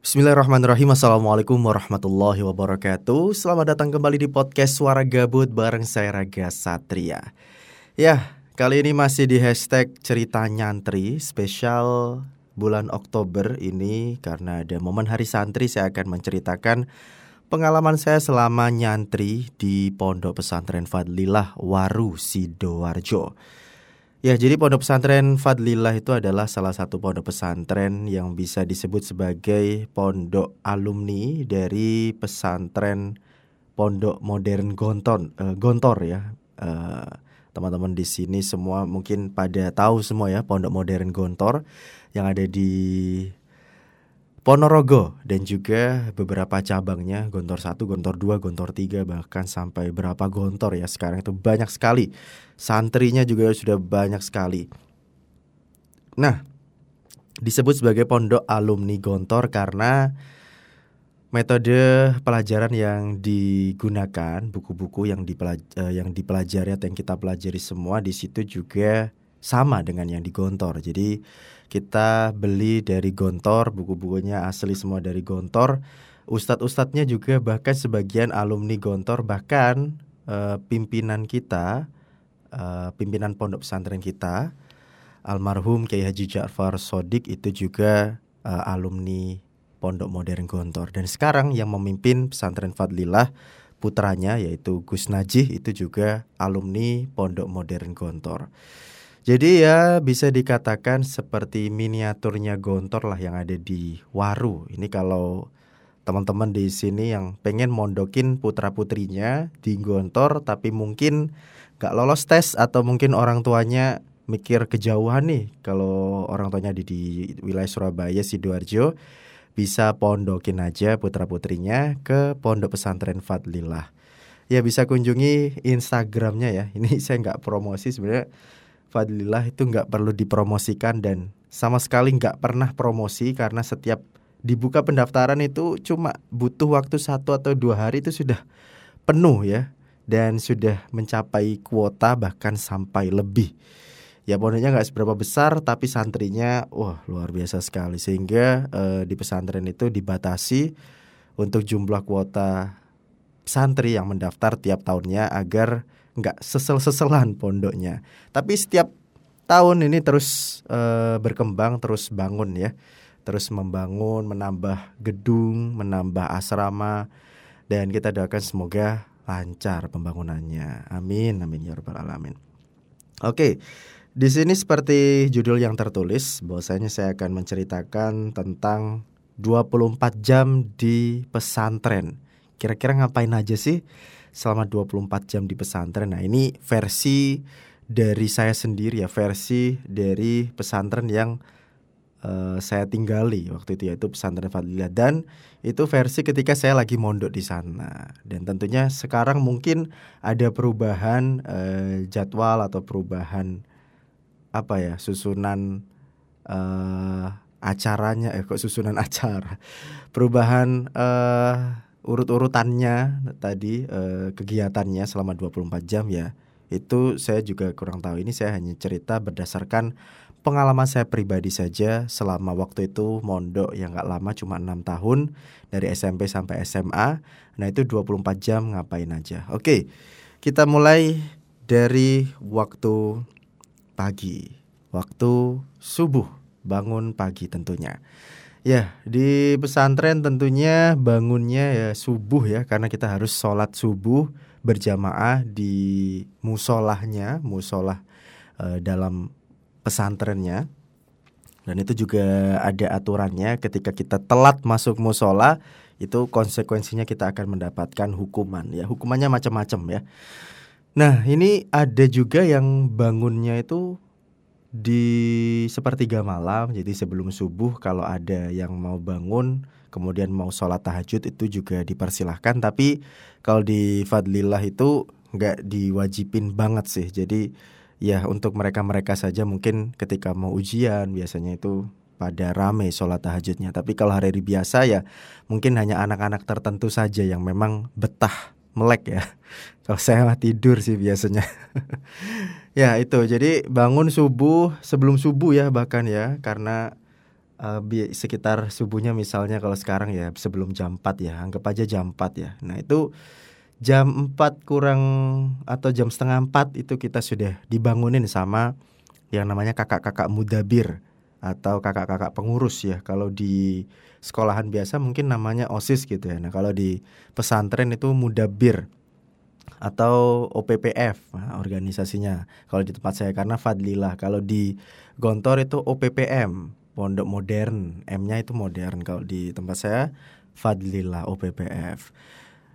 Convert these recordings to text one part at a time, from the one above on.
Bismillahirrahmanirrahim. Assalamualaikum warahmatullahi wabarakatuh. Selamat datang kembali di podcast Suara Gabut bareng saya Raga Satria. Ya, kali ini masih di hashtag cerita nyantri Spesial bulan Oktober ini Karena ada momen hari santri saya akan menceritakan Pengalaman saya selama nyantri di Pondok Pesantren Fadlilah Waru Sidoarjo Ya, jadi pondok pesantren Fadlillah itu adalah salah satu pondok pesantren yang bisa disebut sebagai pondok alumni dari pesantren Pondok Modern Gontor, uh, Gontor ya. eh, teman-teman di sini semua mungkin pada tahu semua ya Pondok Modern Gontor yang ada di Ponorogo dan juga beberapa cabangnya Gontor 1, Gontor 2, Gontor 3 bahkan sampai berapa Gontor ya sekarang itu banyak sekali. Santrinya juga sudah banyak sekali. Nah, disebut sebagai pondok alumni Gontor karena metode pelajaran yang digunakan, buku-buku yang dipelaj eh, yang dipelajari atau yang kita pelajari semua di situ juga sama dengan yang di Gontor. Jadi kita beli dari Gontor, buku-bukunya asli semua dari Gontor. Ustadz-ustadznya juga bahkan sebagian alumni Gontor, bahkan uh, pimpinan kita, uh, pimpinan pondok pesantren kita, almarhum Kiai Haji Ja'far Sodik itu juga uh, alumni Pondok Modern Gontor. Dan sekarang yang memimpin pesantren Fadlillah putranya yaitu Gus Najih itu juga alumni Pondok Modern Gontor. Jadi ya bisa dikatakan seperti miniaturnya Gontor lah yang ada di Waru. Ini kalau teman-teman di sini yang pengen mondokin putra putrinya di Gontor tapi mungkin gak lolos tes atau mungkin orang tuanya mikir kejauhan nih kalau orang tuanya di, di wilayah Surabaya sidoarjo bisa pondokin aja putra putrinya ke pondok pesantren Fadlillah. Ya bisa kunjungi Instagramnya ya. Ini saya nggak promosi sebenarnya Fadlillah itu nggak perlu dipromosikan dan sama sekali nggak pernah promosi karena setiap dibuka pendaftaran itu cuma butuh waktu satu atau dua hari itu sudah penuh ya. Dan sudah mencapai kuota bahkan sampai lebih. Ya pondoknya nggak seberapa besar tapi santrinya wah luar biasa sekali. Sehingga eh, di pesantren itu dibatasi untuk jumlah kuota santri yang mendaftar tiap tahunnya agar nggak sesel-seselan pondoknya. Tapi setiap tahun ini terus uh, berkembang, terus bangun ya, terus membangun, menambah gedung, menambah asrama, dan kita doakan semoga lancar pembangunannya. Amin, amin ya rabbal alamin. Oke, di sini seperti judul yang tertulis, bahwasanya saya akan menceritakan tentang 24 jam di pesantren. Kira-kira ngapain aja sih? Selama 24 jam di pesantren. Nah, ini versi dari saya sendiri ya, versi dari pesantren yang uh, saya tinggali waktu itu yaitu pesantren Fadlilah dan itu versi ketika saya lagi mondok di sana. Dan tentunya sekarang mungkin ada perubahan uh, jadwal atau perubahan apa ya, susunan uh, acaranya eh kok susunan acara. Perubahan uh, urut-urutannya tadi eh, kegiatannya selama 24 jam ya itu saya juga kurang tahu. Ini saya hanya cerita berdasarkan pengalaman saya pribadi saja. Selama waktu itu mondok yang gak lama cuma enam tahun dari SMP sampai SMA nah itu 24 jam ngapain aja. Oke kita mulai dari waktu pagi. Waktu subuh bangun pagi tentunya Ya, di pesantren tentunya bangunnya ya subuh ya karena kita harus sholat subuh berjamaah di musolahnya, musolah e, dalam pesantrennya. Dan itu juga ada aturannya ketika kita telat masuk musola itu konsekuensinya kita akan mendapatkan hukuman ya. Hukumannya macam-macam ya. Nah, ini ada juga yang bangunnya itu di sepertiga malam jadi sebelum subuh kalau ada yang mau bangun kemudian mau sholat tahajud itu juga dipersilahkan. Tapi kalau di Fadlillah itu nggak diwajibin banget sih. Jadi ya untuk mereka-mereka saja mungkin ketika mau ujian biasanya itu pada rame sholat tahajudnya. Tapi kalau hari-hari biasa ya mungkin hanya anak-anak tertentu saja yang memang betah melek ya. Kalau saya mah tidur sih biasanya. ya itu. Jadi bangun subuh sebelum subuh ya bahkan ya karena uh, sekitar subuhnya misalnya kalau sekarang ya sebelum jam 4 ya anggap aja jam 4 ya nah itu jam 4 kurang atau jam setengah 4 itu kita sudah dibangunin sama yang namanya kakak-kakak mudabir atau kakak-kakak pengurus ya. Kalau di sekolahan biasa mungkin namanya osis gitu ya. Nah kalau di pesantren itu mudabir atau OPPF nah, organisasinya kalau di tempat saya. Karena Fadlilah kalau di Gontor itu OPPM Pondok Modern. M-nya itu modern kalau di tempat saya Fadlilah OPPF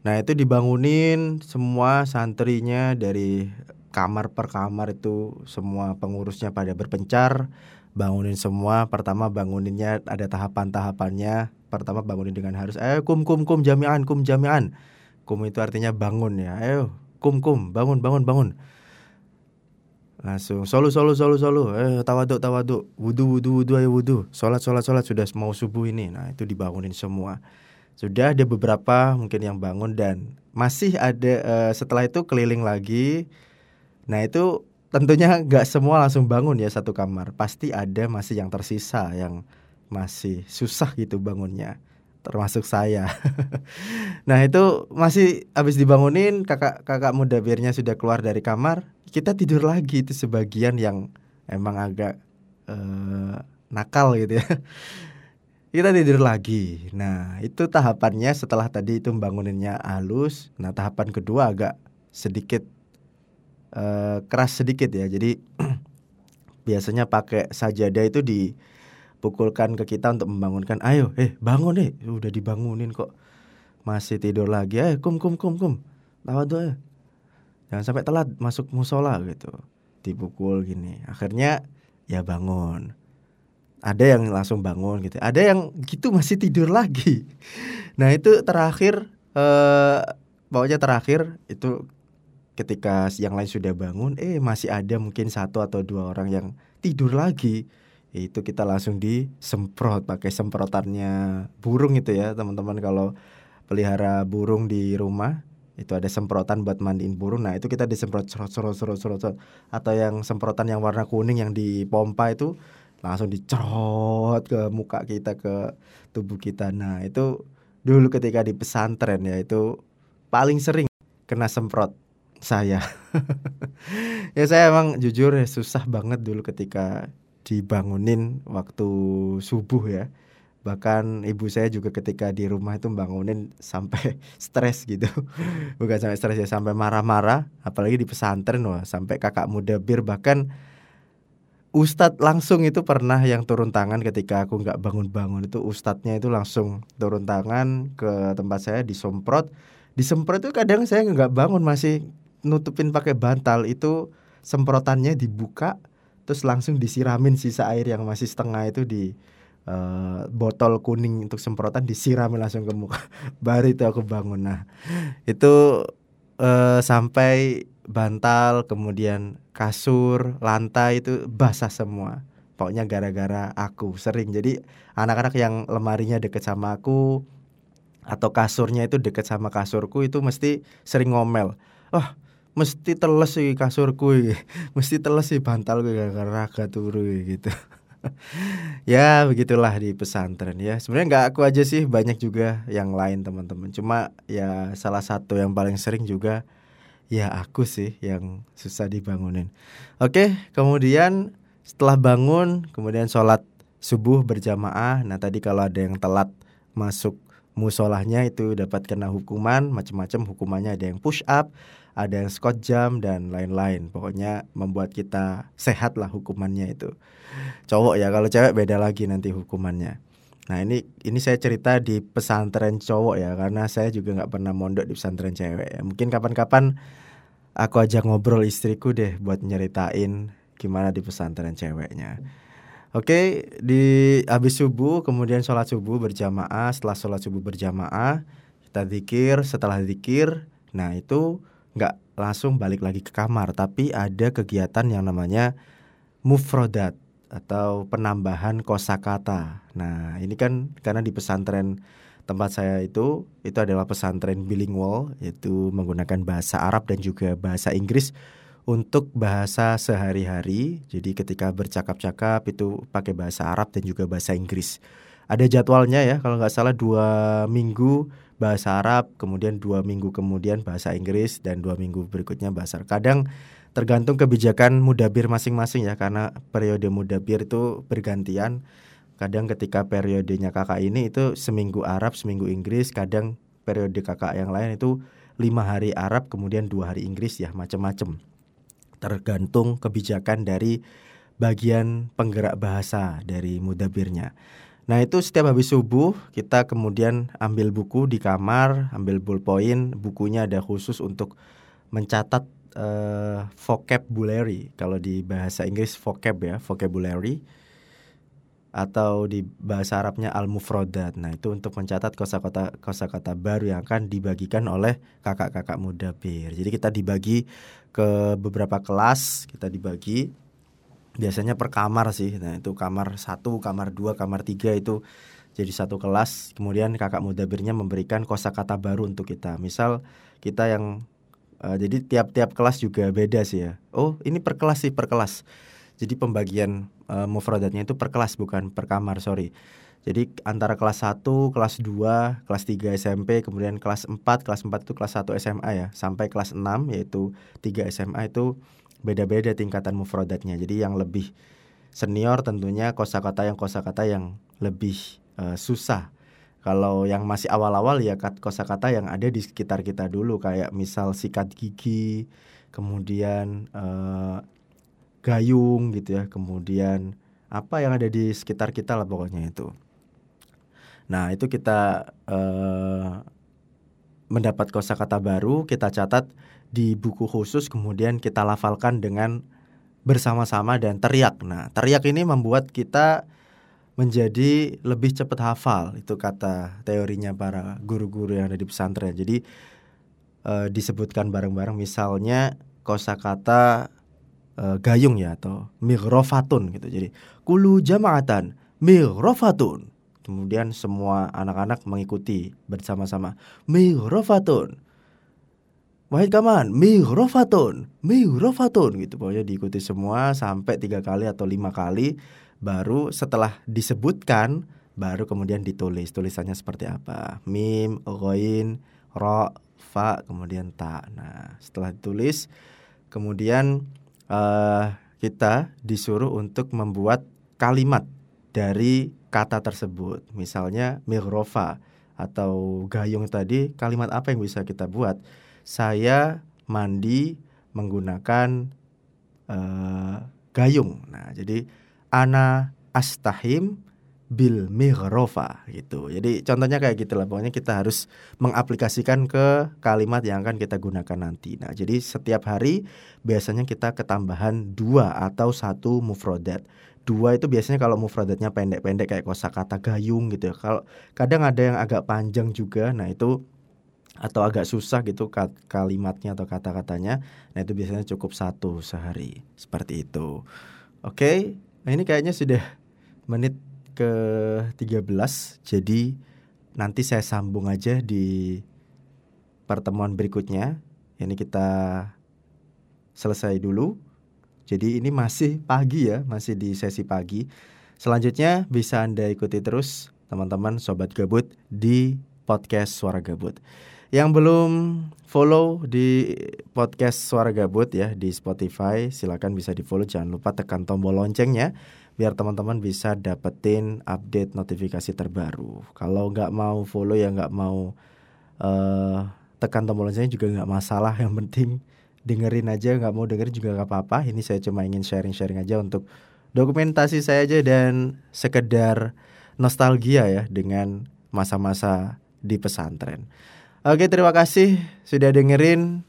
nah itu dibangunin semua santrinya dari kamar per kamar itu semua pengurusnya pada berpencar bangunin semua. Pertama banguninnya ada tahapan-tahapannya. Pertama bangunin dengan harus eh kum kum kum jamian kum jamian. Kum itu artinya bangun ya. Ayo kum kum bangun bangun bangun. Langsung solu solu solu solu. Eh tawaduk tawaduk. Wudu wudu wudu ayo wudu. Sholat sholat sholat. Sudah mau subuh ini. Nah itu dibangunin semua. Sudah ada beberapa mungkin yang bangun dan masih ada uh, setelah itu keliling lagi. Nah itu tentunya nggak semua langsung bangun ya satu kamar. Pasti ada masih yang tersisa yang masih susah gitu bangunnya. Termasuk saya. nah itu masih habis dibangunin kakak kakak muda birnya sudah keluar dari kamar. Kita tidur lagi itu sebagian yang emang agak uh, nakal gitu ya. kita tidur lagi. Nah, itu tahapannya setelah tadi itu banguninnya halus. Nah, tahapan kedua agak sedikit uh, keras sedikit ya. Jadi biasanya pakai sajadah itu dipukulkan ke kita untuk membangunkan. Ayo, eh bangun deh. Udah dibangunin kok. Masih tidur lagi. Eh kum kum kum kum. Tawadhu ya. Jangan sampai telat masuk musola gitu. Dipukul gini. Akhirnya ya bangun. Ada yang langsung bangun gitu. Ada yang gitu masih tidur lagi. Nah, itu terakhir eh pokoknya terakhir itu ketika yang lain sudah bangun eh masih ada mungkin satu atau dua orang yang tidur lagi. Itu kita langsung disemprot pakai semprotannya burung itu ya teman-teman. Kalau pelihara burung di rumah itu ada semprotan buat mandiin burung. Nah itu kita disemprot serot serot serot serot. Atau yang semprotan yang warna kuning yang dipompa itu langsung dicerot ke muka kita ke tubuh kita. Nah itu dulu ketika di pesantren ya itu paling sering kena semprot saya. ya saya emang jujur ya susah banget dulu ketika dibangunin waktu subuh ya. Bahkan ibu saya juga ketika di rumah itu bangunin sampai stres gitu. Bukan sampai stres ya, sampai marah-marah, apalagi di pesantren wah, sampai kakak muda bir bahkan Ustadz langsung itu pernah yang turun tangan ketika aku nggak bangun-bangun itu Ustadznya itu langsung turun tangan ke tempat saya disomprot disemprot itu kadang saya nggak bangun masih nutupin pakai bantal itu semprotannya dibuka terus langsung disiramin sisa air yang masih setengah itu di uh, botol kuning untuk semprotan disiramin langsung ke muka. Baru itu aku bangun. Nah itu uh, sampai bantal kemudian kasur lantai itu basah semua. Pokoknya gara-gara aku sering. Jadi anak-anak yang lemarinya deket sama aku atau kasurnya itu deket sama kasurku itu mesti sering ngomel. Oh mesti teles sih kasurku mesti teles sih bantal gue gara-gara raga turu gitu. Ya begitulah di pesantren ya. Sebenarnya nggak aku aja sih banyak juga yang lain teman-teman. Cuma ya salah satu yang paling sering juga ya aku sih yang susah dibangunin. Oke kemudian setelah bangun kemudian sholat subuh berjamaah. Nah tadi kalau ada yang telat masuk musolahnya itu dapat kena hukuman macam-macam hukumannya ada yang push up ada yang Scott jam dan lain-lain. Pokoknya membuat kita sehat lah hukumannya itu. Cowok ya, kalau cewek beda lagi nanti hukumannya. Nah ini ini saya cerita di pesantren cowok ya, karena saya juga nggak pernah mondok di pesantren cewek. Ya. Mungkin kapan-kapan aku ajak ngobrol istriku deh buat nyeritain gimana di pesantren ceweknya. Oke, di habis subuh kemudian sholat subuh berjamaah. Setelah sholat subuh berjamaah, kita zikir. Setelah zikir, nah itu nggak langsung balik lagi ke kamar tapi ada kegiatan yang namanya mufrodat atau penambahan kosakata. Nah, ini kan karena di pesantren tempat saya itu itu adalah pesantren bilingual yaitu menggunakan bahasa Arab dan juga bahasa Inggris untuk bahasa sehari-hari. Jadi ketika bercakap-cakap itu pakai bahasa Arab dan juga bahasa Inggris. Ada jadwalnya ya, kalau nggak salah dua minggu bahasa Arab, kemudian dua minggu kemudian bahasa Inggris dan dua minggu berikutnya bahasa Arab. Kadang tergantung kebijakan mudabir masing-masing ya, karena periode mudabir itu bergantian. Kadang ketika periodenya kakak ini itu seminggu Arab, seminggu Inggris. Kadang periode kakak yang lain itu lima hari Arab, kemudian dua hari Inggris ya, macam-macam tergantung kebijakan dari bagian penggerak bahasa dari mudabirnya. Nah itu setiap habis subuh kita kemudian ambil buku di kamar, ambil ballpoint, bukunya ada khusus untuk mencatat uh, vocabulary. Kalau di bahasa Inggris vocab ya, vocabulary atau di bahasa Arabnya al-mufradat. Nah, itu untuk mencatat kosakata kosakata baru yang akan dibagikan oleh kakak-kakak muda bir. Jadi kita dibagi ke beberapa kelas, kita dibagi biasanya per kamar sih. Nah, itu kamar satu, kamar dua, kamar tiga itu jadi satu kelas. Kemudian kakak muda birnya memberikan kosakata baru untuk kita. Misal kita yang uh, jadi tiap-tiap kelas juga beda sih ya. Oh, ini per kelas sih, per kelas. Jadi pembagian uh, mufradatnya itu per kelas bukan per kamar, sorry. Jadi antara kelas 1, kelas 2, kelas 3 SMP, kemudian kelas 4, kelas 4 itu kelas 1 SMA ya, sampai kelas 6 yaitu 3 SMA itu beda-beda tingkatan mufradatnya. Jadi yang lebih senior tentunya kosakata yang kosakata yang lebih uh, susah. Kalau yang masih awal-awal ya kosakata yang ada di sekitar kita dulu kayak misal sikat gigi, kemudian uh, gayung gitu ya. Kemudian apa yang ada di sekitar kita lah pokoknya itu. Nah itu kita eh, mendapat kosakata baru kita catat di buku khusus kemudian kita lafalkan dengan bersama-sama dan teriak. Nah teriak ini membuat kita menjadi lebih cepat hafal itu kata teorinya para guru-guru yang ada di pesantren. Jadi eh, disebutkan bareng-bareng misalnya kosakata uh, gayung ya atau mighrofatun gitu. Jadi kulu jama'atan mighrofatun. Kemudian semua anak-anak mengikuti bersama-sama mighrofatun. Wahid Kaman, mighrofatun, mighrofatun gitu. Pokoknya diikuti semua sampai tiga kali atau lima kali. Baru setelah disebutkan, baru kemudian ditulis. Tulisannya seperti apa? Mim, ghain, ro, fa, kemudian ta. Nah, setelah ditulis, kemudian uh, kita disuruh untuk membuat kalimat dari kata tersebut. Misalnya migrofa atau gayung tadi, kalimat apa yang bisa kita buat? Saya mandi menggunakan uh, gayung. Nah, jadi ana astahim bil mighrofa gitu. Jadi contohnya kayak gitu lah. Pokoknya kita harus mengaplikasikan ke kalimat yang akan kita gunakan nanti. Nah, jadi setiap hari biasanya kita ketambahan dua atau satu mufrodat. Dua itu biasanya kalau mufrodatnya pendek-pendek kayak kosakata gayung gitu ya. Kalau kadang ada yang agak panjang juga. Nah, itu atau agak susah gitu kalimatnya atau kata-katanya. Nah, itu biasanya cukup satu sehari. Seperti itu. Oke, nah ini kayaknya sudah menit ke-13. Jadi nanti saya sambung aja di pertemuan berikutnya. Ini kita selesai dulu. Jadi ini masih pagi ya, masih di sesi pagi. Selanjutnya bisa Anda ikuti terus teman-teman sobat gabut di podcast Suara Gabut. Yang belum follow di podcast Suara Gabut ya di Spotify, silakan bisa di follow. Jangan lupa tekan tombol loncengnya biar teman-teman bisa dapetin update notifikasi terbaru. Kalau nggak mau follow ya nggak mau uh, tekan tombol loncengnya juga nggak masalah. Yang penting dengerin aja, nggak mau dengerin juga nggak apa-apa. Ini saya cuma ingin sharing-sharing aja untuk dokumentasi saya aja dan sekedar nostalgia ya dengan masa-masa di pesantren. Oke, terima kasih sudah dengerin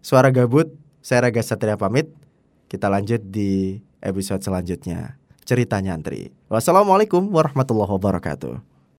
Suara Gabut. Saya Raga Satria pamit. Kita lanjut di episode selanjutnya cerita nyantri. Wassalamualaikum warahmatullahi wabarakatuh.